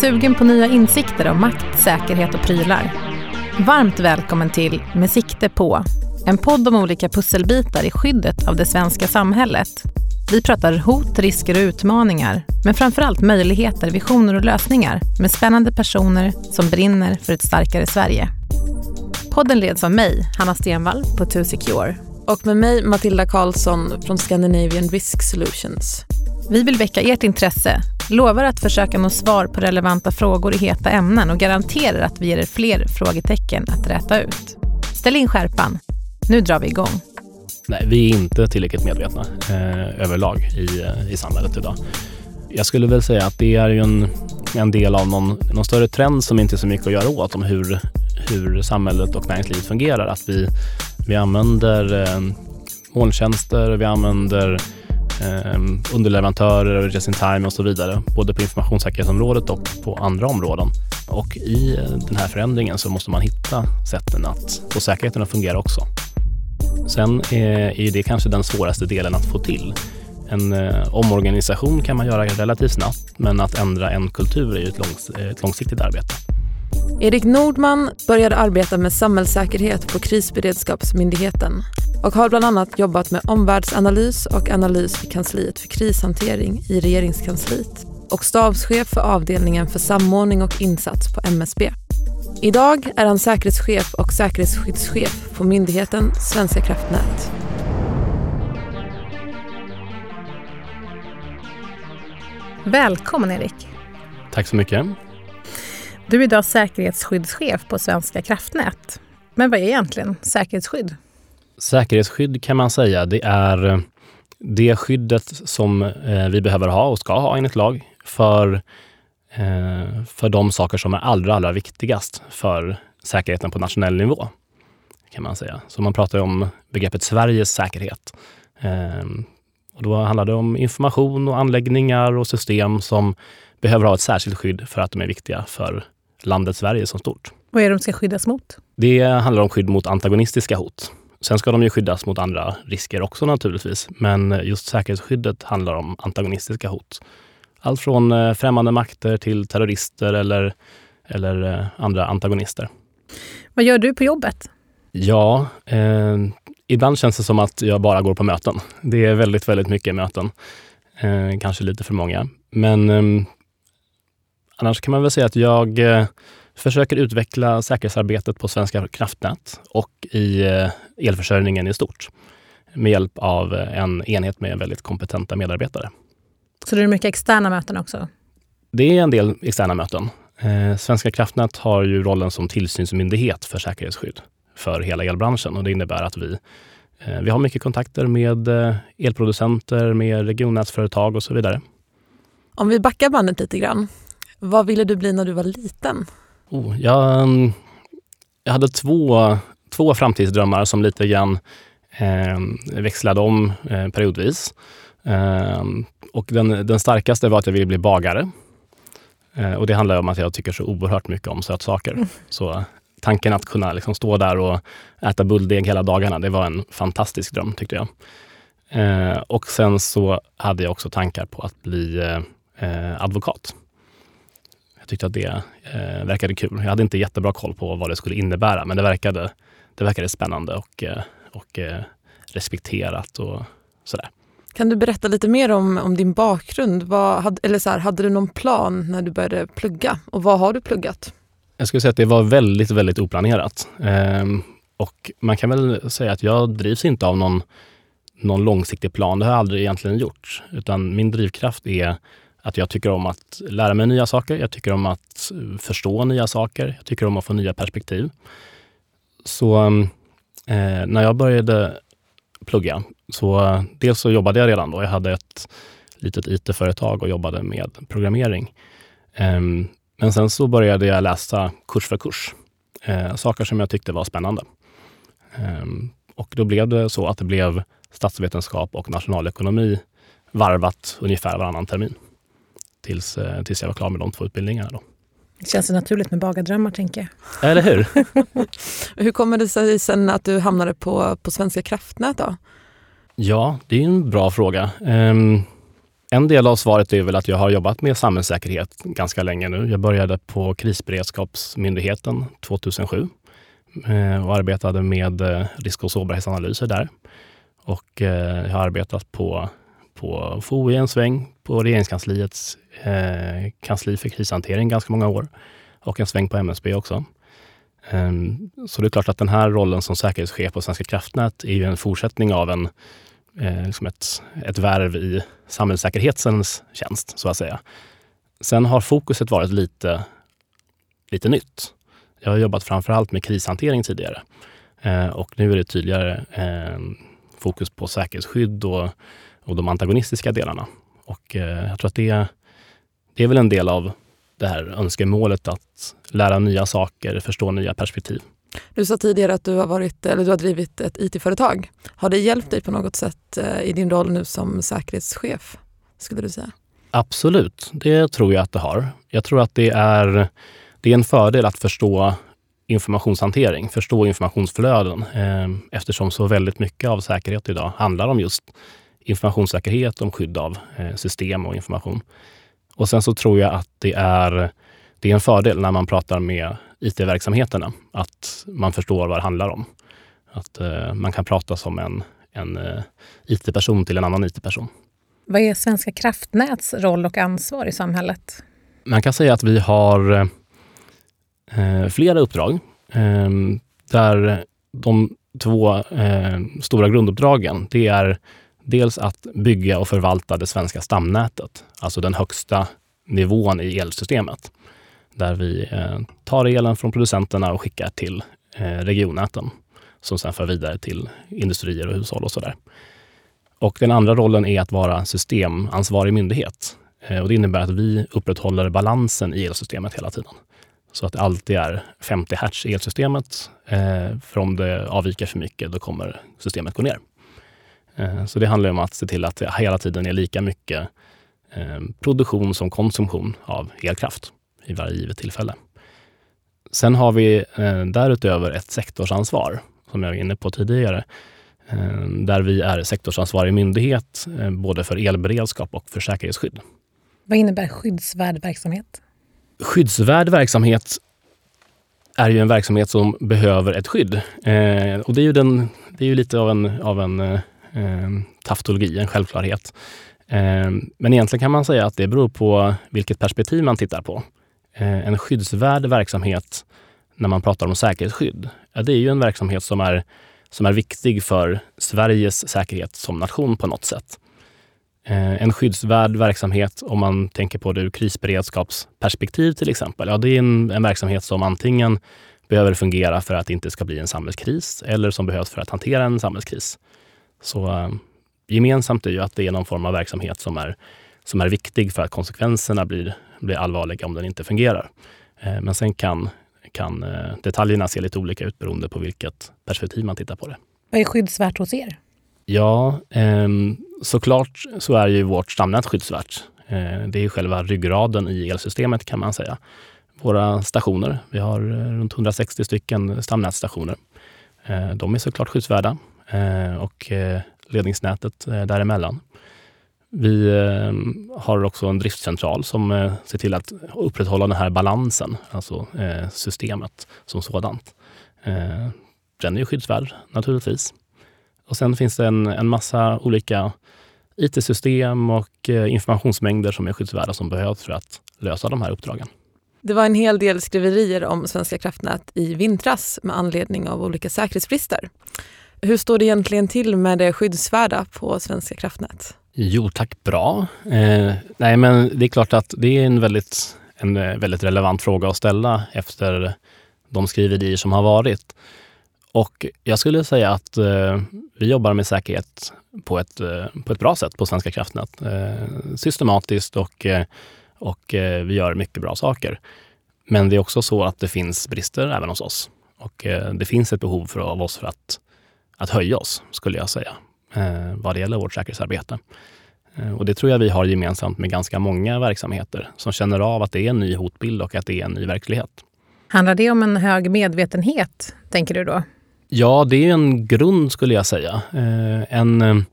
Sugen på nya insikter om makt, säkerhet och prylar? Varmt välkommen till Med sikte på, en podd om olika pusselbitar i skyddet av det svenska samhället. Vi pratar hot, risker och utmaningar, men framförallt möjligheter, visioner och lösningar med spännande personer som brinner för ett starkare Sverige. Podden leds av mig, Hanna Stenvall på 2Secure. Och med mig, Matilda Karlsson från Scandinavian Risk Solutions. Vi vill väcka ert intresse, lovar att försöka nå svar på relevanta frågor i heta ämnen och garanterar att vi ger er fler frågetecken att räta ut. Ställ in skärpan. Nu drar vi igång. Nej, vi är inte tillräckligt medvetna eh, överlag i, eh, i samhället idag. Jag skulle väl säga att det är ju en, en del av någon, någon större trend som inte är så mycket att göra åt om hur, hur samhället och näringslivet fungerar. Att vi, vi använder eh, molntjänster, vi använder eh, underleverantörer, just in time och så vidare, både på informationssäkerhetsområdet och på andra områden. Och i eh, den här förändringen så måste man hitta sätten att få säkerheten att fungera också. Sen är är det kanske den svåraste delen att få till. En eh, omorganisation kan man göra relativt snabbt, men att ändra en kultur är ju ett, långs eh, ett långsiktigt arbete. Erik Nordman började arbeta med samhällssäkerhet på Krisberedskapsmyndigheten och har bland annat jobbat med omvärldsanalys och analys vid kansliet för krishantering i regeringskansliet och stabschef för avdelningen för samordning och insats på MSB. Idag är han säkerhetschef och säkerhetsskyddschef på myndigheten Svenska kraftnät. Välkommen Erik. Tack så mycket. Du är idag säkerhetsskyddschef på Svenska kraftnät. Men vad är egentligen säkerhetsskydd? Säkerhetsskydd kan man säga, det är det skyddet som eh, vi behöver ha och ska ha enligt lag för, eh, för de saker som är allra, allra viktigast för säkerheten på nationell nivå. kan man säga. Så man pratar om begreppet Sveriges säkerhet. Eh, och då handlar det om information och anläggningar och system som behöver ha ett särskilt skydd för att de är viktiga för landet Sverige som stort. Vad är det de ska skyddas mot? Det handlar om skydd mot antagonistiska hot. Sen ska de ju skyddas mot andra risker också naturligtvis, men just säkerhetsskyddet handlar om antagonistiska hot. Allt från eh, främmande makter till terrorister eller, eller eh, andra antagonister. Vad gör du på jobbet? Ja, eh, ibland känns det som att jag bara går på möten. Det är väldigt, väldigt mycket möten. Eh, kanske lite för många. Men eh, annars kan man väl säga att jag eh, försöker utveckla säkerhetsarbetet på Svenska kraftnät och i elförsörjningen i stort med hjälp av eh, en enhet med väldigt kompetenta medarbetare. Så det är mycket externa möten också? Det är en del externa möten. Eh, Svenska kraftnät har ju rollen som tillsynsmyndighet för säkerhetsskydd för hela elbranschen och det innebär att vi, vi har mycket kontakter med elproducenter, med regionnätsföretag och så vidare. Om vi backar bandet lite grann. Vad ville du bli när du var liten? Oh, jag, mm, jag hade två, två framtidsdrömmar som lite grann eh, växlade om eh, periodvis. Eh, och den, den starkaste var att jag ville bli bagare. Eh, och det handlar om att jag tycker så oerhört mycket om sötsaker. Mm. Så tanken att kunna liksom stå där och äta bulldeg hela dagarna, det var en fantastisk dröm tyckte jag. Eh, och sen så hade jag också tankar på att bli eh, advokat tyckte att det eh, verkade kul. Jag hade inte jättebra koll på vad det skulle innebära, men det verkade, det verkade spännande och, eh, och eh, respekterat och sådär. Kan du berätta lite mer om, om din bakgrund? Vad, eller så här, hade du någon plan när du började plugga och vad har du pluggat? Jag skulle säga att det var väldigt, väldigt oplanerat. Ehm, och man kan väl säga att jag drivs inte av någon, någon långsiktig plan. Det har jag aldrig egentligen gjort. Utan min drivkraft är att jag tycker om att lära mig nya saker. Jag tycker om att förstå nya saker. Jag tycker om att få nya perspektiv. Så eh, när jag började plugga, så dels så jobbade jag redan då. Jag hade ett litet IT-företag och jobbade med programmering. Eh, men sen så började jag läsa kurs för kurs. Eh, saker som jag tyckte var spännande. Eh, och då blev det så att det blev statsvetenskap och nationalekonomi varvat ungefär varannan termin tills, eh, tills jag var klar med de två utbildningarna. Då. Det känns så med bagardrömmar, tänker jag. Eller hur? hur kommer det sig sen att du hamnade på, på Svenska kraftnät? Då? Ja, det är en bra fråga. Um, En del av svaret är väl att jag har jobbat med samhällssäkerhet ganska länge nu. Jag började på Krisberedskapsmyndigheten 2007 eh, och arbetade med eh, risk och sårbarhetsanalyser där. Och jag har arbetat på, på FOI en sväng, på Regeringskansliets eh, kansli för krishantering ganska många år och en sväng på MSB också. Ehm, så det är klart att den här rollen som säkerhetschef på Svenska kraftnät är ju en fortsättning av en, eh, liksom ett, ett värv i samhällssäkerhetens tjänst, så att säga. Sen har fokuset varit lite, lite nytt. Jag har jobbat framför allt med krishantering tidigare eh, och nu är det tydligare ehm, fokus på säkerhetsskydd och, och de antagonistiska delarna. Och eh, jag tror att det, det är väl en del av det här önskemålet att lära nya saker, förstå nya perspektiv. Du sa tidigare att du har, varit, eller du har drivit ett IT-företag. Har det hjälpt dig på något sätt eh, i din roll nu som säkerhetschef? skulle du säga? Absolut, det tror jag att det har. Jag tror att det är, det är en fördel att förstå informationshantering, förstå informationsflöden eh, eftersom så väldigt mycket av säkerhet idag handlar om just informationssäkerhet, om skydd av eh, system och information. Och sen så tror jag att det är, det är en fördel när man pratar med IT-verksamheterna, att man förstår vad det handlar om. Att eh, man kan prata som en, en eh, IT-person till en annan IT-person. Vad är Svenska kraftnäts roll och ansvar i samhället? Man kan säga att vi har eh, flera uppdrag eh, där de två eh, stora grunduppdragen, det är dels att bygga och förvalta det svenska stamnätet, alltså den högsta nivån i elsystemet, där vi eh, tar elen från producenterna och skickar till eh, regionnäten som sen för vidare till industrier och hushåll och sådär. Och den andra rollen är att vara systemansvarig myndighet. Eh, och det innebär att vi upprätthåller balansen i elsystemet hela tiden. Så att det alltid är 50 hertz i elsystemet. För om det avviker för mycket, då kommer systemet gå ner. Eh, så det handlar om att se till att det hela tiden är lika mycket eh, produktion som konsumtion av elkraft i varje givet tillfälle. Sen har vi eh, därutöver ett sektorsansvar, som jag var inne på tidigare, där vi är sektorsansvarig myndighet både för elberedskap och för säkerhetsskydd. Vad innebär skyddsvärd verksamhet? Skyddsvärd verksamhet är ju en verksamhet som behöver ett skydd. och det är ju, den, det är ju lite av en, av en Ehm, taftologi, en självklarhet. Eh, men egentligen kan man säga att det beror på vilket perspektiv man tittar på. Eh, en skyddsvärd verksamhet när man pratar om säkerhetsskydd, ja, det är ju en verksamhet som är, som är viktig för Sveriges säkerhet som nation på något sätt. Eh, en skyddsvärd verksamhet, om man tänker på det ur krisberedskapsperspektiv till exempel, ja, det är en, en verksamhet som antingen behöver fungera för att det inte ska bli en samhällskris eller som behövs för att hantera en samhällskris. Så äh, gemensamt är ju att det är någon form av verksamhet som är, som är viktig för att konsekvenserna blir, blir allvarliga om den inte fungerar. Äh, men sen kan, kan äh, detaljerna se lite olika ut beroende på vilket perspektiv man tittar på det. Vad är skyddsvärt hos er? Ja, eh, såklart så är ju vårt stamnät skyddsvärt. Eh, det är själva ryggraden i elsystemet kan man säga. Våra stationer, vi har runt 160 stycken stamnätsstationer. Eh, de är såklart skyddsvärda. Eh, och eh, ledningsnätet eh, däremellan. Vi eh, har också en driftcentral som eh, ser till att upprätthålla den här balansen, alltså systemet som sådant. Den är ju skyddsvärd naturligtvis. Och sen finns det en, en massa olika IT-system och informationsmängder som är skyddsvärda som behövs för att lösa de här uppdragen. Det var en hel del skriverier om Svenska kraftnät i vintras med anledning av olika säkerhetsbrister. Hur står det egentligen till med det skyddsvärda på Svenska kraftnät? Jo tack, bra. Eh, nej men det är klart att det är en väldigt, en eh, väldigt relevant fråga att ställa efter de skriverier som har varit. Och jag skulle säga att eh, vi jobbar med säkerhet på ett, eh, på ett bra sätt på Svenska kraftnät. Eh, systematiskt och, eh, och eh, vi gör mycket bra saker. Men det är också så att det finns brister även hos oss. Och eh, det finns ett behov för, av oss för att att höja oss, skulle jag säga, eh, vad det gäller vårt säkerhetsarbete. Eh, och det tror jag vi har gemensamt med ganska många verksamheter som känner av att det är en ny hotbild och att det är en ny verklighet. Handlar det om en hög medvetenhet, tänker du då? Ja, det är en grund skulle jag säga. Eh, en,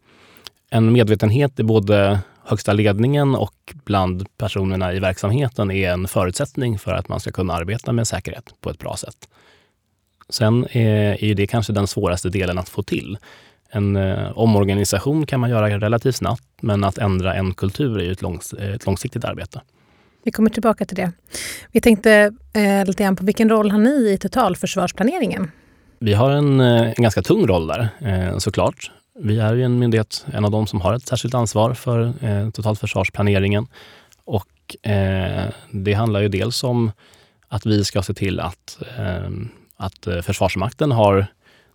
en medvetenhet både högsta ledningen och bland personerna i verksamheten är en förutsättning för att man ska kunna arbeta med säkerhet på ett bra sätt. Sen är, är det kanske den svåraste delen att få till. En eh, omorganisation kan man göra relativt snabbt, men att ändra en kultur är ett, långs, ett långsiktigt arbete. Vi kommer tillbaka till det. Vi tänkte eh, lite grann på vilken roll har ni i totalförsvarsplaneringen? Vi har en, eh, en ganska tung roll där eh, såklart. Vi är ju en myndighet, en av de som har ett särskilt ansvar för eh, totalförsvarsplaneringen. Och eh, det handlar ju dels om att vi ska se till att, eh, att eh, Försvarsmakten har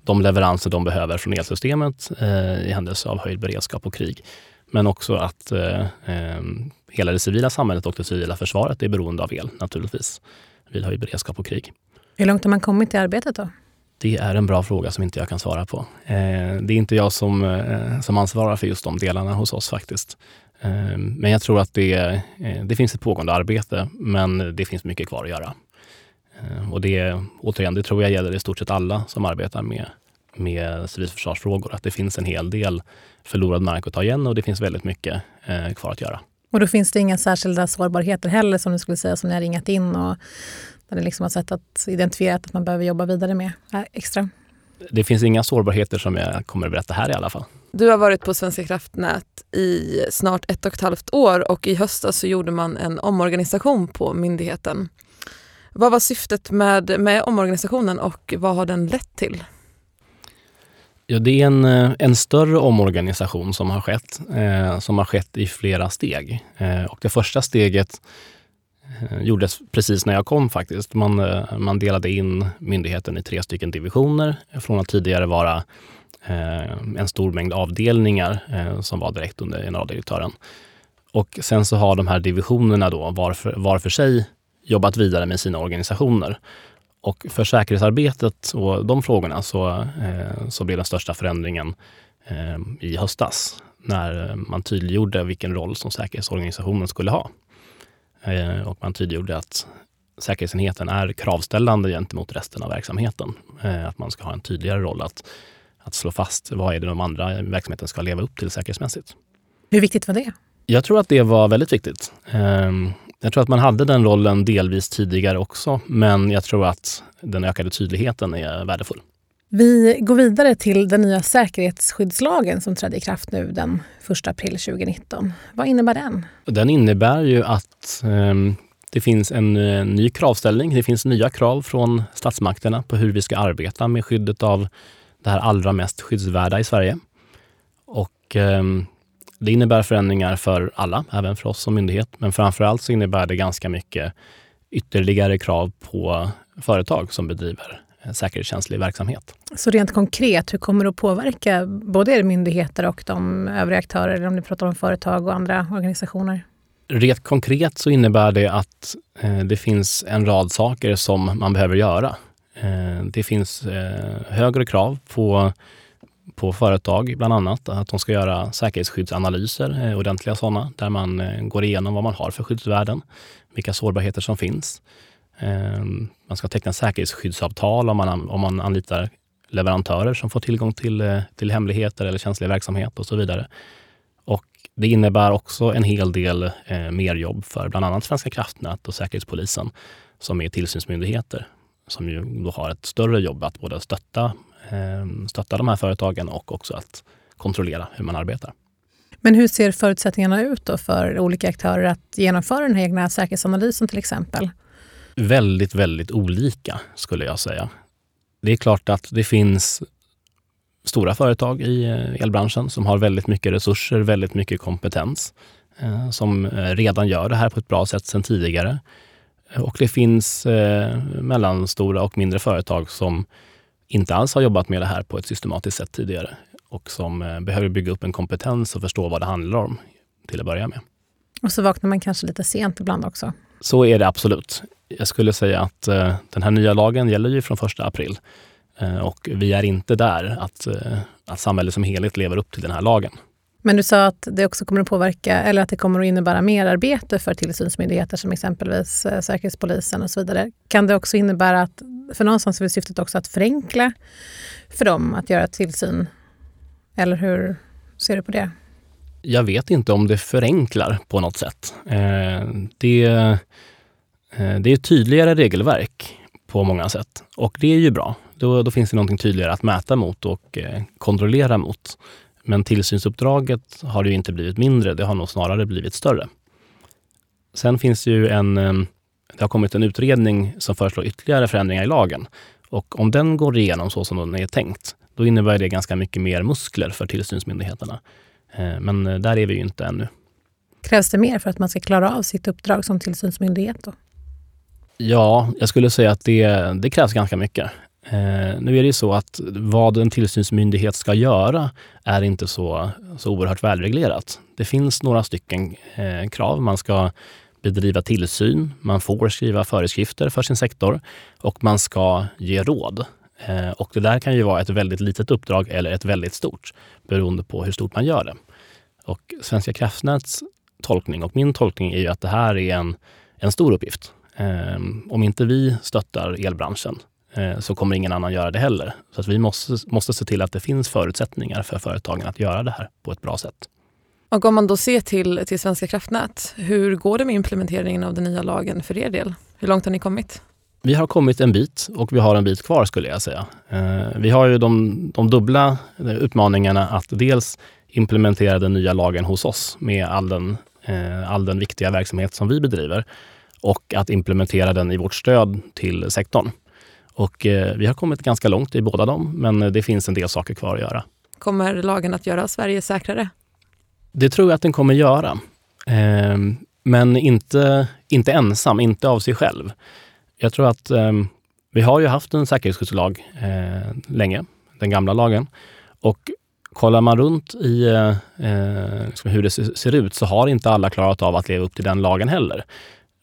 de leveranser de behöver från elsystemet eh, i händelse av höjd beredskap och krig. Men också att eh, hela det civila samhället och det civila försvaret är beroende av el naturligtvis vid höjd beredskap och krig. Hur långt har man kommit i arbetet då? Det är en bra fråga som inte jag kan svara på. Eh, det är inte jag som, eh, som ansvarar för just de delarna hos oss faktiskt. Eh, men jag tror att det, det finns ett pågående arbete, men det finns mycket kvar att göra. Och det, återigen, det tror jag gäller i stort sett alla som arbetar med, med civilförsvarsfrågor, att det finns en hel del förlorad mark att ta igen och det finns väldigt mycket kvar att göra. Och då finns det inga särskilda sårbarheter heller som du skulle säga som ni har ringat in och där ni liksom har sett att identifierat att man behöver jobba vidare med extra? Det finns inga sårbarheter som jag kommer att berätta här i alla fall. Du har varit på Svenska kraftnät i snart ett och ett halvt år och i höstas så gjorde man en omorganisation på myndigheten. Vad var syftet med, med omorganisationen och vad har den lett till? Ja, det är en, eh, en större omorganisation som har skett, eh, som har skett i flera steg. Eh, och det första steget Eh, gjordes precis när jag kom faktiskt. Man, eh, man delade in myndigheten i tre stycken divisioner eh, från att tidigare vara eh, en stor mängd avdelningar eh, som var direkt under generaldirektören. Och sen så har de här divisionerna då var för, var för sig jobbat vidare med sina organisationer. Och för säkerhetsarbetet och de frågorna så, så blev den största förändringen i höstas när man tydliggjorde vilken roll som säkerhetsorganisationen skulle ha. Eh, och man tydliggjorde att säkerhetsenheten är kravställande gentemot resten av verksamheten. Eh, att man ska ha en tydligare roll att, att slå fast vad är det de andra verksamheten ska leva upp till säkerhetsmässigt. Hur viktigt var det? Jag tror att det var väldigt viktigt. Jag tror att man hade den rollen delvis tidigare också, men jag tror att den ökade tydligheten är värdefull. Vi går vidare till den nya säkerhetsskyddslagen som trädde i kraft nu den 1 april 2019. Vad innebär den? Den innebär ju att eh, det finns en eh, ny kravställning. Det finns nya krav från statsmakterna på hur vi ska arbeta med skyddet av det här allra mest skyddsvärda i Sverige. Och eh, det innebär förändringar för alla, även för oss som myndighet. Men framför allt så innebär det ganska mycket ytterligare krav på företag som bedriver säkerhetskänslig verksamhet. Så rent konkret, hur kommer det att påverka både er myndigheter och de övriga aktörer, eller om ni pratar om företag och andra organisationer? Rent konkret så innebär det att eh, det finns en rad saker som man behöver göra. Eh, det finns eh, högre krav på, på företag, bland annat, att de ska göra säkerhetsskyddsanalyser, eh, ordentliga sådana, där man eh, går igenom vad man har för skyddsvärden, vilka sårbarheter som finns. Ehm, man ska teckna säkerhetsskyddsavtal om man, om man anlitar leverantörer som får tillgång till, eh, till hemligheter eller känslig verksamhet och så vidare. Och det innebär också en hel del eh, mer jobb för bland annat Svenska kraftnät och Säkerhetspolisen som är tillsynsmyndigheter som ju då har ett större jobb att både stötta, stötta de här företagen och också att kontrollera hur man arbetar. Men hur ser förutsättningarna ut då för olika aktörer att genomföra den här egna säkerhetsanalysen till exempel? väldigt, väldigt olika skulle jag säga. Det är klart att det finns stora företag i eh, elbranschen som har väldigt mycket resurser, väldigt mycket kompetens, eh, som eh, redan gör det här på ett bra sätt sedan tidigare. Och det finns mellanstora och mindre företag som inte alls har jobbat med det här på ett systematiskt sätt tidigare och som behöver bygga upp en kompetens och förstå vad det handlar om till att börja med. Och så vaknar man kanske lite sent ibland också. Så är det absolut. Jag skulle säga att eh, den här nya lagen gäller ju från 1 april eh, och vi är inte där att, eh, att samhället som helhet lever upp till den här lagen. Men du sa att det också kommer att påverka, eller att det kommer att innebära mer arbete för tillsynsmyndigheter som exempelvis eh, Säkerhetspolisen och så vidare. Kan det också innebära att, för någonstans är syftet också att förenkla för dem att göra tillsyn? Eller hur ser du på det? Jag vet inte om det förenklar på något sätt. Eh, det, eh, det är ett tydligare regelverk på många sätt och det är ju bra. Då, då finns det någonting tydligare att mäta mot och eh, kontrollera mot. Men tillsynsuppdraget har ju inte blivit mindre, det har nog snarare blivit större. Sen finns det ju en, eh, det har kommit en utredning som föreslår ytterligare förändringar i lagen. Och om den går igenom så som den är tänkt, då innebär det ganska mycket mer muskler för tillsynsmyndigheterna. Eh, men eh, där är vi ju inte ännu. Krävs det mer för att man ska klara av sitt uppdrag som tillsynsmyndighet? Då? Ja, jag skulle säga att det, det krävs ganska mycket. Eh, nu är det så att vad en tillsynsmyndighet ska göra är inte så, så oerhört välreglerat. Det finns några stycken eh, krav. Man ska bedriva tillsyn, man får skriva föreskrifter för sin sektor och man ska ge råd. Eh, och det där kan ju vara ett väldigt litet uppdrag eller ett väldigt stort beroende på hur stort man gör det. Och Svenska kraftnäts tolkning och min tolkning är ju att det här är en, en stor uppgift. Ehm, om inte vi stöttar elbranschen eh, så kommer ingen annan göra det heller. Så att vi måste, måste se till att det finns förutsättningar för företagen att göra det här på ett bra sätt. Och om man då ser till, till Svenska kraftnät, hur går det med implementeringen av den nya lagen för er del? Hur långt har ni kommit? Vi har kommit en bit och vi har en bit kvar skulle jag säga. Eh, vi har ju de, de dubbla utmaningarna att dels implementera den nya lagen hos oss med all den, eh, all den viktiga verksamhet som vi bedriver och att implementera den i vårt stöd till sektorn. Och eh, vi har kommit ganska långt i båda dem, men eh, det finns en del saker kvar att göra. Kommer lagen att göra Sverige säkrare? Det tror jag att den kommer göra. Eh, men inte, inte ensam, inte av sig själv. Jag tror att eh, vi har ju haft en säkerhetsskyddslag eh, länge, den gamla lagen. Och kollar man runt i eh, eh liksom hur det ser ut så har inte alla klarat av att leva upp till den lagen heller.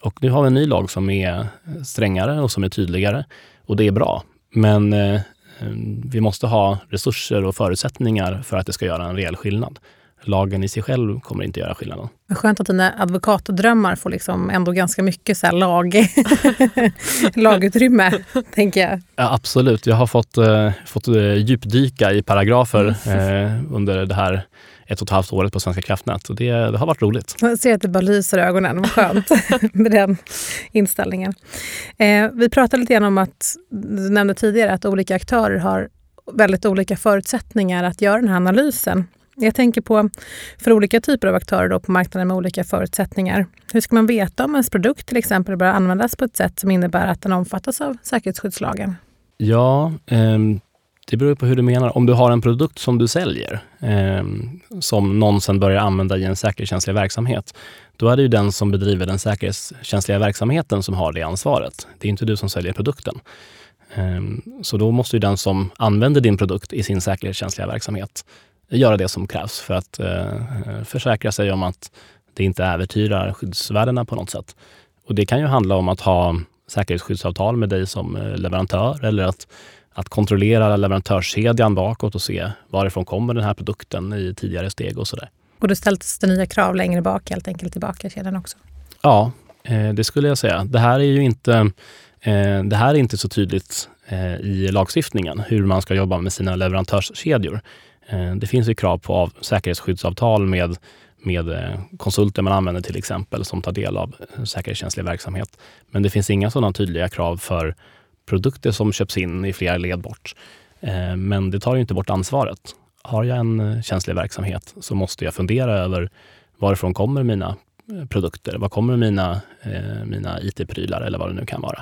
Och nu har vi en ny lag som är strängare och som är tydligare. Och det är bra. Men eh, ehm, vi måste ha resurser och förutsättningar för att det ska göra en rejäl skillnad. Lagen i sig själv kommer inte göra skillnaden. Skönt att dina advokatdrömmar får liksom ändå ganska mycket så lag, lagutrymme, tänker jag. Ja, absolut. Jag har fått, eh, fått eh, djupdyka i paragrafer eh, under det här ett och ett halvt året på Svenska kraftnät. Och det, det har varit roligt. Jag ser att det bara lyser i ögonen. Vad skönt med den inställningen. Eh, vi pratade lite grann om att, du nämnde tidigare att olika aktörer har väldigt olika förutsättningar att göra den här analysen. Jag tänker på för olika typer av aktörer då på marknaden med olika förutsättningar. Hur ska man veta om ens produkt till exempel bör användas på ett sätt som innebär att den omfattas av säkerhetsskyddslagen? Ja, eh, det beror på hur du menar. Om du har en produkt som du säljer, eh, som någon sen börjar använda i en säkerhetskänslig verksamhet, då är det ju den som bedriver den säkerhetskänsliga verksamheten som har det ansvaret. Det är inte du som säljer produkten. Eh, så då måste ju den som använder din produkt i sin säkerhetskänsliga verksamhet göra det som krävs för att eh, försäkra sig om att det inte äventyrar skyddsvärdena på något sätt. Och det kan ju handla om att ha säkerhetsskyddsavtal med dig som eh, leverantör eller att att kontrollera leverantörskedjan bakåt och se varifrån kommer den här produkten i tidigare steg och sådär. Och det ställs det nya krav längre bak helt enkelt tillbaka i kedjan också? Ja, eh, det skulle jag säga. Det här är ju inte, eh, det här är inte så tydligt eh, i lagstiftningen hur man ska jobba med sina leverantörskedjor. Eh, det finns ju krav på säkerhetsskyddsavtal med med eh, konsulter man använder till exempel som tar del av eh, säkerhetskänslig verksamhet. Men det finns inga sådana tydliga krav för produkter som köps in i flera led bort. Men det tar ju inte bort ansvaret. Har jag en känslig verksamhet så måste jag fundera över varifrån kommer mina produkter? Var kommer mina, mina IT-prylar eller vad det nu kan vara?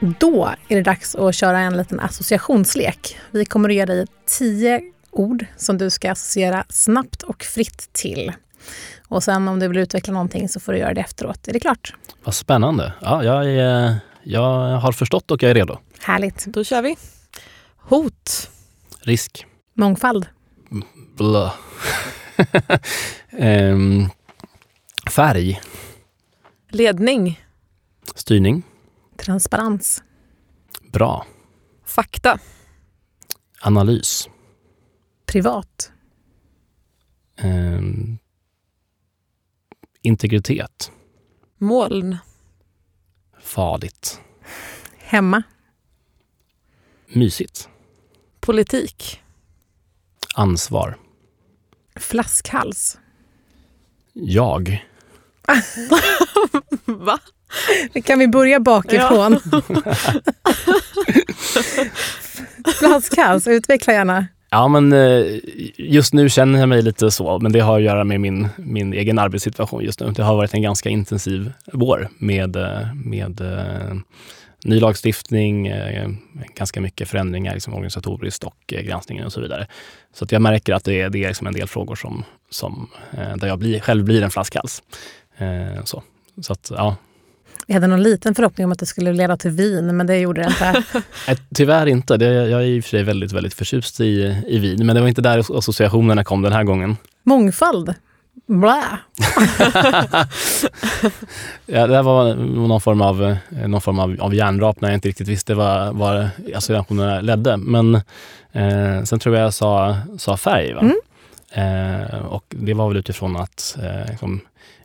Då är det dags att köra en liten associationslek. Vi kommer att ge dig tio ord som du ska associera snabbt och fritt till. Och sen om du vill utveckla någonting så får du göra det efteråt. Är det klart? Vad spännande. Ja, jag, är, jag har förstått och jag är redo. Härligt. Då kör vi. Hot. Risk. Mångfald. Blö. um, färg. Ledning. Styrning. Transparens. Bra. Fakta. Analys. Privat. Um, integritet. Moln. Farligt. Hemma. Mysigt. Politik. Ansvar. Flaskhals. Jag. Va? Kan vi börja bakifrån? Flaskhals, utveckla gärna. Ja, men eh, just nu känner jag mig lite så, men det har att göra med min, min egen arbetssituation just nu. Det har varit en ganska intensiv vår med, eh, med eh, ny lagstiftning, ganska mycket förändringar liksom organisatoriskt och granskningen och så vidare. Så att jag märker att det är, det är liksom en del frågor som, som, där jag blir, själv blir en flaskhals. Så, så att, ja, vi hade någon liten förhoppning om att det skulle leda till vin, men det gjorde det inte. Tyvärr inte. Det, jag är i och för sig väldigt, väldigt förtjust i, i vin, men det var inte där associationerna kom den här gången. Mångfald? Blä! ja, det var någon form av, någon form av, av järnrap när jag inte riktigt visste vad, vad associationerna ledde. Men eh, sen tror jag jag sa, sa färg. Va? Mm. Eh, och det var väl utifrån att eh, liksom,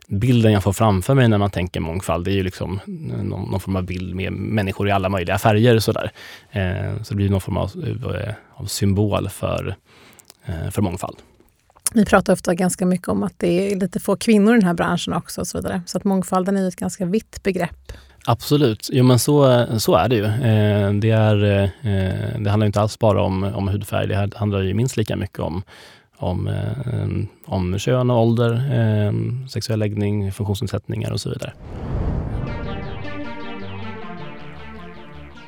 bilden jag får framför mig när man tänker mångfald, det är ju liksom någon, någon form av bild med människor i alla möjliga färger. Sådär. Eh, så det blir någon form av, eh, av symbol för, eh, för mångfald. Vi pratar ofta ganska mycket om att det är lite få kvinnor i den här branschen också. Och så, vidare. så att mångfalden är ett ganska vitt begrepp. Absolut, jo, men så, så är det ju. Eh, det, är, eh, det handlar inte alls bara om, om hudfärg, det handlar ju minst lika mycket om om, eh, om kön och ålder, eh, sexuell läggning, funktionsnedsättningar och så vidare.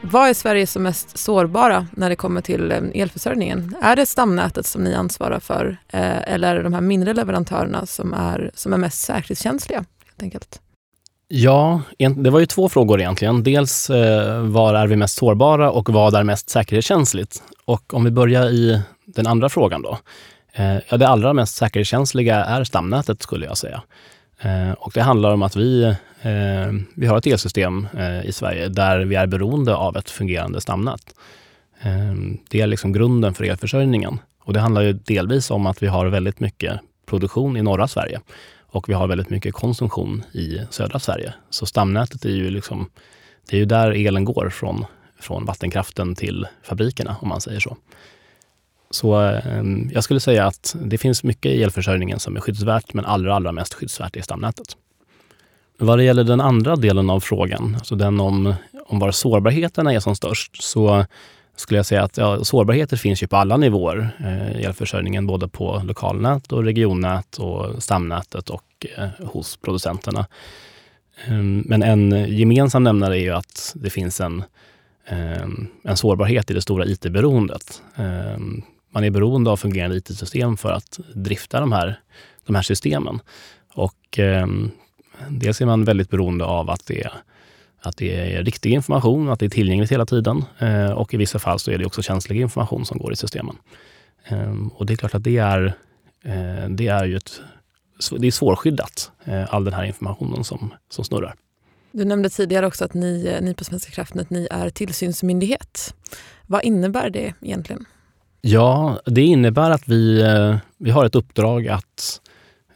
Vad är Sverige som mest sårbara när det kommer till eh, elförsörjningen? Är det stamnätet som ni ansvarar för eller är det de här mindre leverantörerna som är, som är mest säkerhetskänsliga? Helt enkelt? Ja, det var ju två frågor egentligen. Dels var är vi mest sårbara och vad är mest säkerhetskänsligt? Och om vi börjar i den andra frågan då. Eh, ja, det allra mest säkerhetskänsliga är stamnätet skulle jag säga. Eh, och det handlar om att vi, eh, vi har ett elsystem i Sverige där vi är beroende av ett fungerande stamnät. Det är liksom grunden för elförsörjningen. Och det handlar ju delvis om att vi har väldigt mycket produktion i norra Sverige och vi har väldigt mycket konsumtion i södra Sverige. Så stamnätet är ju liksom, det är ju där elen går från, från vattenkraften till fabrikerna om man säger så. Så eh, jag skulle säga att det finns mycket i elförsörjningen som är skyddsvärt, men allra, allra mest skyddsvärt är stamnätet. Vad det gäller den andra delen av frågan, alltså den om, om var sårbarheterna är som störst, så skulle jag säga att ja, sårbarheter finns ju på alla nivåer eh, i elförsörjningen, både på lokalnät och regionnät och stamnätet och eh, hos producenterna. Ehm, men en gemensam nämnare är ju att det finns en, ehm, en sårbarhet i det stora IT-beroendet. Ehm, man är beroende av fungerande IT-system för att drifta de här, de här systemen. Och eh, dels är man väldigt beroende av att det, att det är riktig information, att det är tillgängligt hela tiden. Eh, och i vissa fall så är det också känslig information som går i systemen. Eh, och det är klart att det är, eh, det är ju ett, det är svårskyddat, eh, all den här informationen som, som snurrar. Du nämnde tidigare också att ni, ni på Svenska kraftnät ni är tillsynsmyndighet. Vad innebär det egentligen? Ja, det innebär att vi, eh, vi har ett uppdrag att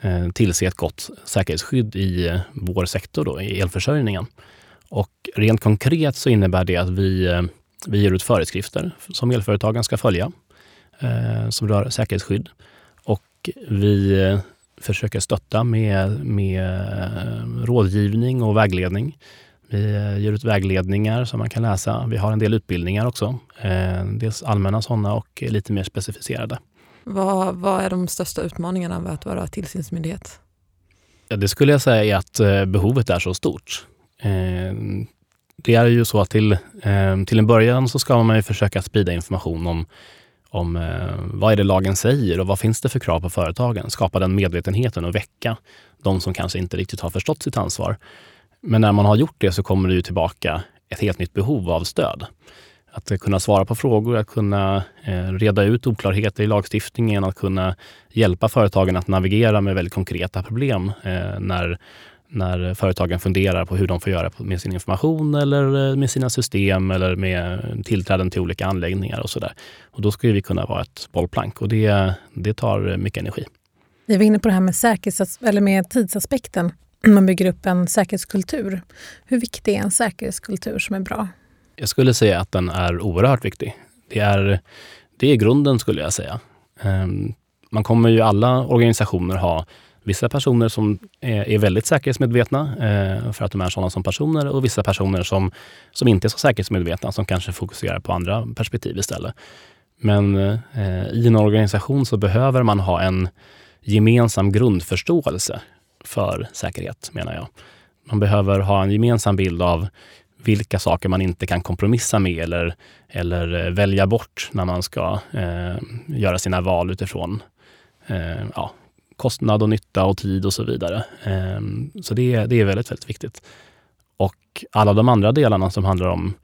eh, tillse ett gott säkerhetsskydd i eh, vår sektor, då, i elförsörjningen. Och rent konkret så innebär det att vi, vi ger ut föreskrifter som elföretagen ska följa, som rör säkerhetsskydd. Och vi försöker stötta med, med rådgivning och vägledning vi eh, ger ut vägledningar som man kan läsa. Vi har en del utbildningar också. Eh, dels allmänna sådana och lite mer specificerade. Vad, vad är de största utmaningarna med att vara tillsynsmyndighet? Ja, det skulle jag säga är att eh, behovet är så stort. Det är ju så att till, till en början så ska man ju försöka sprida information om, om vad är det lagen säger och vad finns det för krav på företagen? Skapa den medvetenheten och väcka de som kanske inte riktigt har förstått sitt ansvar. Men när man har gjort det så kommer det ju tillbaka ett helt nytt behov av stöd. Att kunna svara på frågor, att kunna eh, reda ut oklarheter i lagstiftningen, att kunna hjälpa företagen att navigera med väldigt konkreta problem eh, när, när företagen funderar på hur de får göra med sin information eller eh, med sina system eller med tillträden till olika anläggningar och sådär. Och då ska vi kunna vara ett bollplank och det, det tar mycket energi. Vi var inne på det här med, säkerhets, eller med tidsaspekten man bygger upp en säkerhetskultur. Hur viktig är en säkerhetskultur som är bra? Jag skulle säga att den är oerhört viktig. Det är, det är grunden skulle jag säga. Ehm, man kommer ju alla organisationer ha vissa personer som är, väldigt säkerhetsmedvetna eh, för att de är sådana som personer och vissa personer som, som inte är så säkerhetsmedvetna som kanske fokuserar på andra perspektiv istället. Men eh, i en organisation så behöver man ha en gemensam grundförståelse för säkerhet, menar jag. Man behöver ha en gemensam bild av vilka saker man inte kan kompromissa med eller, eller eh, välja bort när man ska eh, göra sina val utifrån eh, ja, kostnad och nytta och tid och så vidare. Eh, så det, det är väldigt, väldigt viktigt. Och alla de andra delarna som handlar om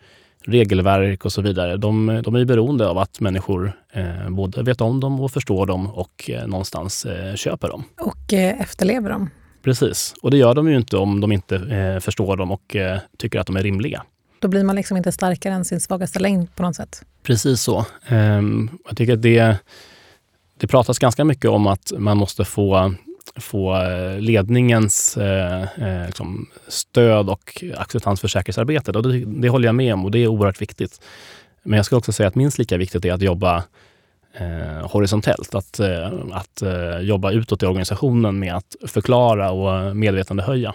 regelverk och så vidare, de, de är beroende av att människor eh, både vet om dem och förstår dem och eh, någonstans eh, köper dem. Och eh, efterlever dem. Precis, och det gör de ju inte om de inte eh, förstår dem och eh, tycker att de är rimliga. Då blir man liksom inte starkare än sin svagaste länk på något sätt. Precis så. Ehm, jag tycker att det, det pratas ganska mycket om att man måste få få eh, ledningens eh, eh, liksom stöd och acceptans för säkerhetsarbetet. Och det, det, håller jag med om och det är oerhört viktigt. Men jag skulle också säga att minst lika viktigt är att jobba eh, horisontellt. Att, eh, att eh, jobba utåt i organisationen med att förklara och medvetandehöja.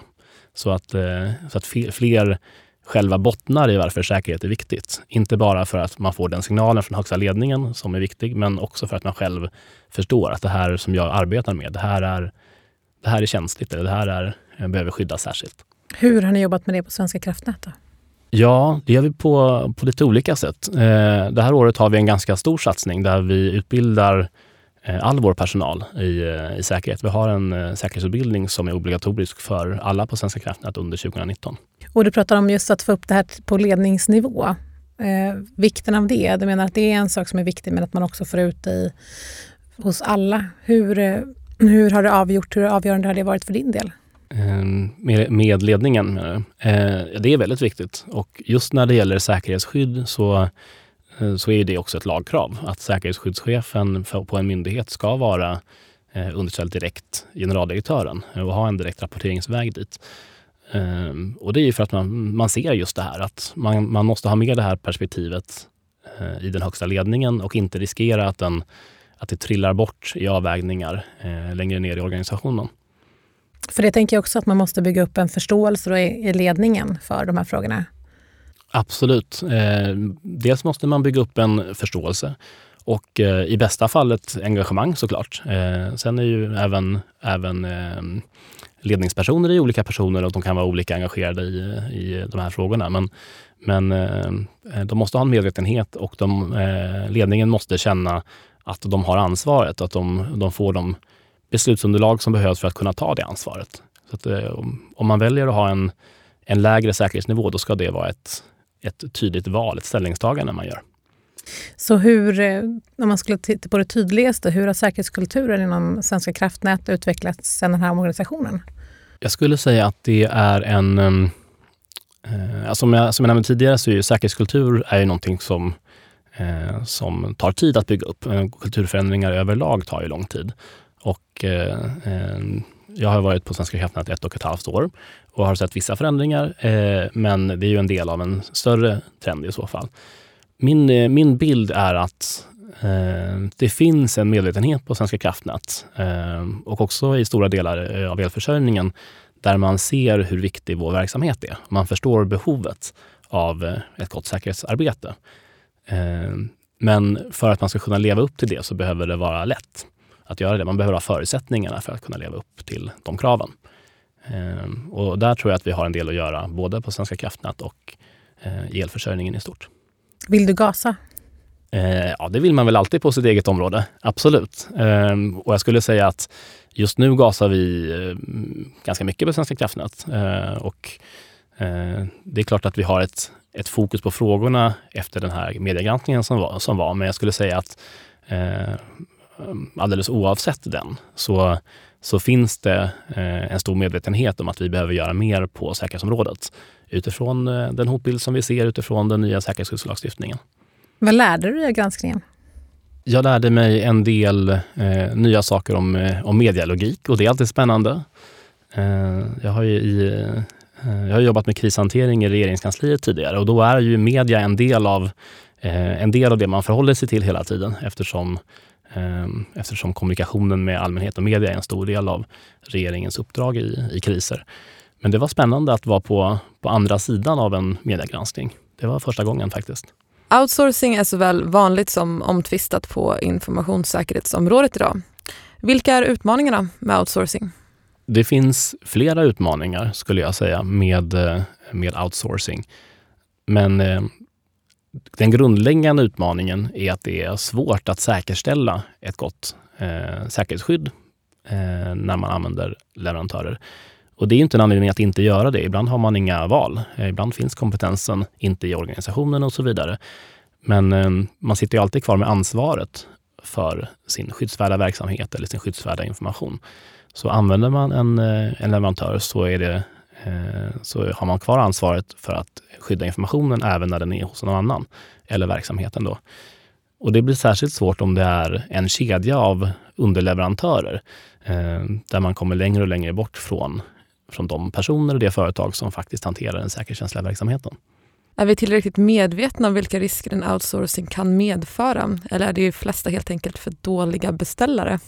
Så att, eh, så att fler själva bottnar i varför säkerhet är viktigt. Inte bara för att man får den signalen från högsta ledningen som är viktig, men också för att man själv förstår att det här som jag arbetar med, det här är det här är känsligt eller det här är, eh, behöver skyddas särskilt. Hur har ni jobbat med det på Svenska kraftnät? Då? Ja, det gör vi på, på lite olika sätt. Eh, det här året har vi en ganska stor satsning där vi utbildar eh, all vår personal i, eh, i säkerhet. Vi har en eh, säkerhetsutbildning som är obligatorisk för alla på Svenska kraftnät under 2019. Och du pratar om just att få upp det här på ledningsnivå. Eh, vikten av det. Du menar att det är en sak som är viktig men att man också får ut det i, hos alla. Hur, eh, hur har det avgjort, hur avgörande har det varit för din del? Ehm, med, med ledningen eh, Det är väldigt viktigt och just när det gäller säkerhetsskydd så, eh, så är det också ett lagkrav att säkerhetsskyddschefen på en myndighet ska vara eh, underställd direkt generaldirektören och ha en direkt rapporteringsväg dit. Ehm, och det är för att man, man ser just det här att man, man måste ha med det här perspektivet i den högsta ledningen och inte riskera att den att det trillar bort i avvägningar längre ner i organisationen. För det tänker jag också att man måste bygga upp en förståelse i, i ledningen för de här frågorna. Absolut. Eh, dels måste man bygga upp en förståelse och eh, i bästa fall ett engagemang såklart. Eh, sen är ju även, även ehm, ledningspersoner i olika personer och de kan vara olika engagerade i, i de här frågorna. Men, men de måste ha en medvetenhet och de, ledningen måste känna att de har ansvaret och att de, de får de beslutsunderlag som behövs för att kunna ta det ansvaret. Så att, eh, om man väljer att ha en, en lägre säkerhetsnivå, då ska det vara ett, ett tydligt val, ett ställningstagande man gör. Så hur, eh, om man skulle titta på det tydligaste, hur har säkerhetskulturen inom Svenska kraftnät utvecklats sedan den här organisationen? Jag skulle säga att det är en... Eh, alltså som, jag, som jag nämnde tidigare så är ju säkerhetskultur är ju någonting som eh, som tar tid att bygga upp. Eh, kulturförändringar överlag tar ju lång tid. Och, eh, eh, jag har varit på Svenska kraftnät ett och ett halvt år och har sett vissa förändringar, eh, men det är ju en del av en större trend i så fall. Min, eh, min bild är att eh, det finns en medvetenhet på Svenska kraftnät eh, och också i stora delar av elförsörjningen där man ser hur viktig vår verksamhet är. Man förstår behovet av ett gott säkerhetsarbete. Men för att man ska kunna leva upp till det så behöver det vara lätt att göra det. Man behöver ha förutsättningarna för att kunna leva upp till de kraven. Eh, och där tror jag att vi har en del att göra, både på Svenska kraftnät och eh, elförsörjningen i stort. Vill du gasa? Ja, det vill man väl alltid på sitt eget område. Absolut. Och jag skulle säga att just nu gasar vi ganska mycket på Svenska kraftnät. Och det är klart att vi har ett ett fokus på frågorna efter den här mediegranskningen som var. Som var. Men jag skulle säga att eh, alldeles oavsett den så, så finns det eh, en stor medvetenhet om att vi behöver göra mer på säkerhetsområdet utifrån eh, den hotbild som vi ser utifrån den nya säkerhetsskyddslagstiftningen. Vad lärde du dig av granskningen? Jag lärde mig en del eh, nya saker om, eh, om medialogik och det är alltid spännande. Eh, jag har i Eh, jag har jobbat med krishantering i regeringskansliet tidigare och då är ju media en del av, eh, en del av det man förhåller sig till hela tiden eftersom eftersom kommunikationen med allmänhet och media är en stor del av regeringens uppdrag i, i kriser. Men det var spännande att vara på, på andra sidan av en mediegranskning. Det var första gången faktiskt. Outsourcing är såväl vanligt som omtvistat på informationssäkerhetsområdet idag. Vilka är utmaningarna med outsourcing? Det finns flera utmaningar skulle jag säga med, eh, med outsourcing. Men eh, den grundläggande utmaningen är att det är svårt att säkerställa ett gott eh, säkerhetsskydd eh, när man använder leverantörer. Och det är inte en anledning att inte göra det. Ibland har man inga val. Eh, ibland finns kompetensen inte i organisationen och så vidare. Men eh, man sitter ju alltid kvar med ansvaret för sin skyddsvärda verksamhet eller sin skyddsvärda information. Så använder man en, eh, en leverantör så, är det, Eh, så har man kvar ansvaret för att skydda informationen även när den är hos någon annan eller verksamheten. Då. Och det blir särskilt svårt om det är en kedja av underleverantörer eh, där man kommer längre och längre bort från från de personer och det företag som faktiskt hanterar den säkerhetskänsliga verksamheten. Är vi tillräckligt medvetna om vilka risker en outsourcing kan medföra? Eller är de flesta helt enkelt för dåliga beställare?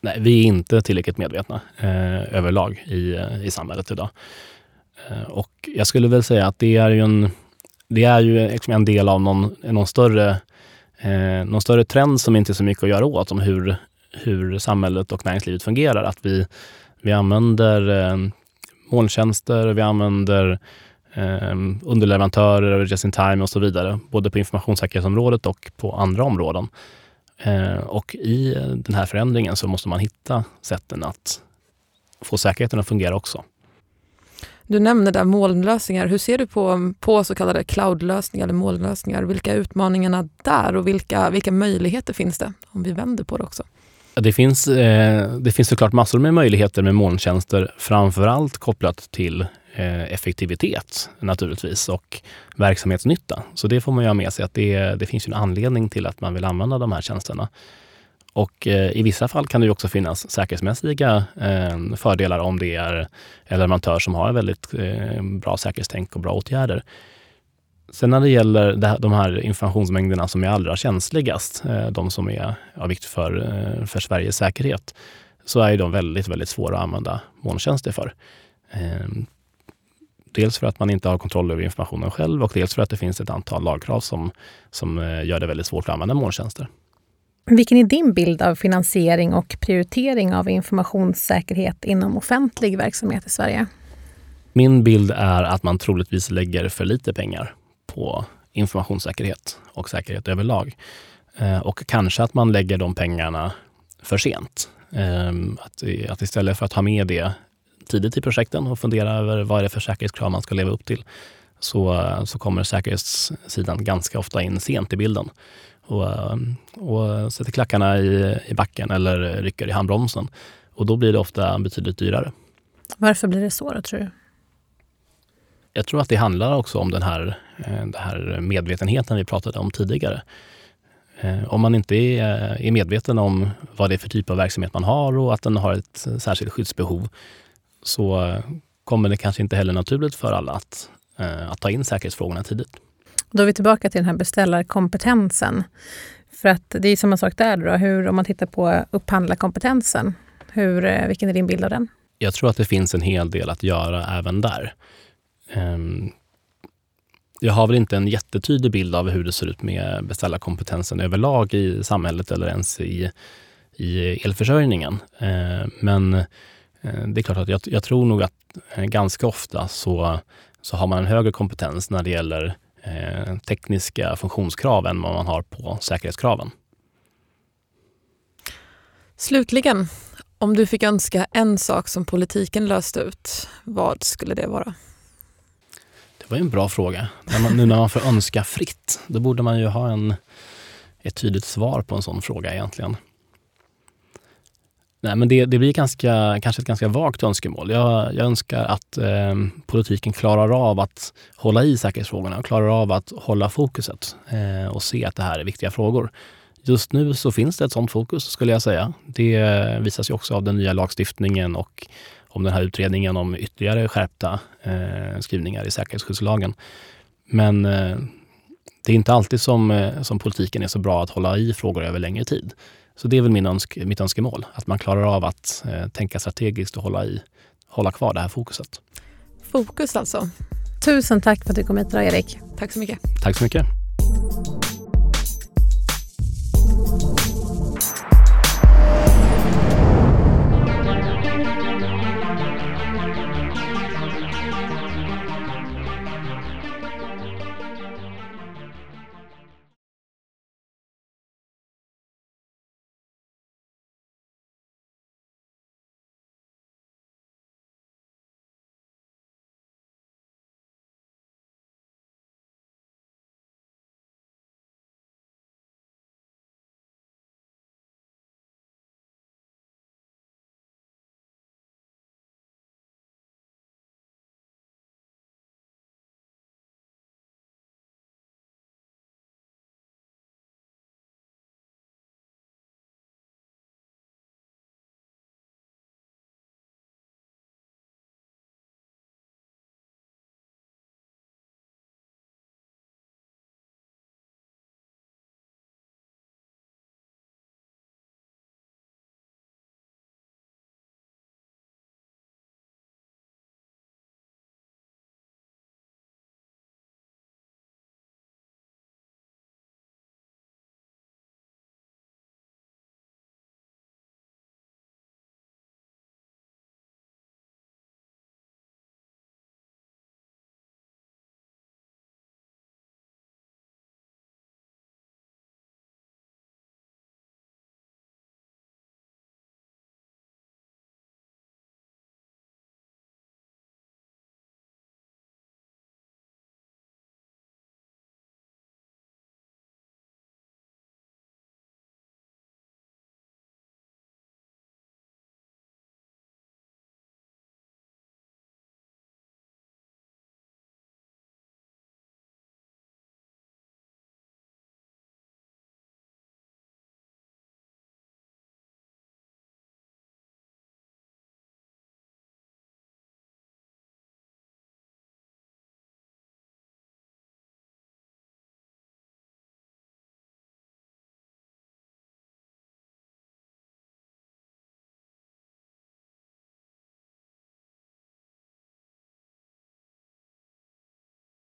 Nej, vi är inte tillräckligt medvetna eh, överlag i, eh, i samhället idag. Eh, och jag skulle väl säga att det är ju en, det är ju liksom en del av någon, någon, större, eh, någon större trend som inte är så mycket att göra åt om hur, hur samhället och näringslivet fungerar. Att vi, vi använder eh, molntjänster, vi använder eh, underleverantörer, just in time och så vidare, både på informationssäkerhetsområdet och på andra områden. Eh, och i den här förändringen så måste man hitta sätten att få säkerheten att fungera också. Du nämnde där molnlösningar. Hur ser du på, på så kallade cloudlösningar eller molnlösningar? Vilka är utmaningarna där och vilka, vilka möjligheter finns det om vi vänder på det också? Det finns, eh, det finns såklart massor med möjligheter med molntjänster, framför allt kopplat till Eh, effektivitet naturligtvis och verksamhetsnytta. Så det får man ju ha med sig att det, det finns en anledning till att man vill använda de här tjänsterna. Och eh, i vissa fall kan det också finnas säkerhetsmässiga eh, fördelar om det är en leverantör som har väldigt eh, bra säkerhetstänk och bra åtgärder. Sen när det gäller de här informationsmängderna som är allra känsligast, eh, de som är av vikt för, eh, för Sveriges säkerhet, så är de väldigt, väldigt svåra att använda molntjänster för. Ehm, Dels för att man inte har kontroll över informationen själv och dels för att det finns ett antal lagkrav som, som eh, gör det väldigt svårt att använda molntjänster. Vilken är din bild av finansiering och prioritering av informationssäkerhet inom offentlig verksamhet i Sverige? Min bild är att man troligtvis lägger för lite pengar på informationssäkerhet och säkerhet överlag. Eh, och kanske att man lägger de pengarna för sent. Ehm, att, att istället för att ha med det tidigt i projekten och fundera över vad är det för säkerhetskrav man ska leva upp till, så, så kommer säkerhetssidan ganska ofta in sent i bilden och, och sätter klackarna i, i backen eller rycker i handbromsen. Och då blir det ofta betydligt dyrare. Varför blir det så då, tror du? jag tror att det handlar också om den här, eh, den här medvetenheten vi pratade om tidigare. Eh, om man inte är, är medveten om vad det är för typ av verksamhet man har och att den har ett särskilt skyddsbehov så kommer det kanske inte heller naturligt för alla att, eh, att ta in säkerhetsfrågorna tidigt. Då är vi tillbaka till den här beställarkompetensen. För att det är samma sak där. Då. Hur, om man tittar på upphandlarkompetensen, hur, vilken är din bild av den? Jag tror att det finns en hel del att göra även där. Ehm, jag har väl inte en jättetydlig bild av hur det ser ut med beställarkompetensen överlag i samhället eller ens i, i elförsörjningen. Ehm, men eh, det är klart att jag, jag, tror nog att eh, ganska ofta så, så har man en högre kompetens när det gäller eh, tekniska funktionskrav än vad man har på säkerhetskraven. Slutligen, om du fick önska en sak som politiken löste ut, vad skulle det vara? Det var en bra fråga. När man, nu när man får önska fritt, då borde man ju ha en, ett tydligt svar på en sån fråga egentligen. Nej, men det, det blir ganska, kanske ett ganska vagt önskemål. Jag, jag önskar att eh, politiken klarar av att hålla i säkerhetsfrågorna och klarar av att hålla fokuset eh, och se att det här är viktiga frågor. Just nu så finns det ett sådant fokus skulle jag säga. Det eh, visas ju också av den nya lagstiftningen och om den här utredningen om ytterligare skärpta eh, skrivningar i säkerhetsskyddslagen. Men eh, det är inte alltid som, eh, som politiken är så bra att hålla i frågor över längre tid. Så det är väl min önsk, mitt önskemål, att man klarar av att eh, tänka strategiskt och hålla, i, hålla kvar det här fokuset. Fokus alltså. Tusen tack för att du kom hit idag, Erik. Tack så mycket. Tack så mycket.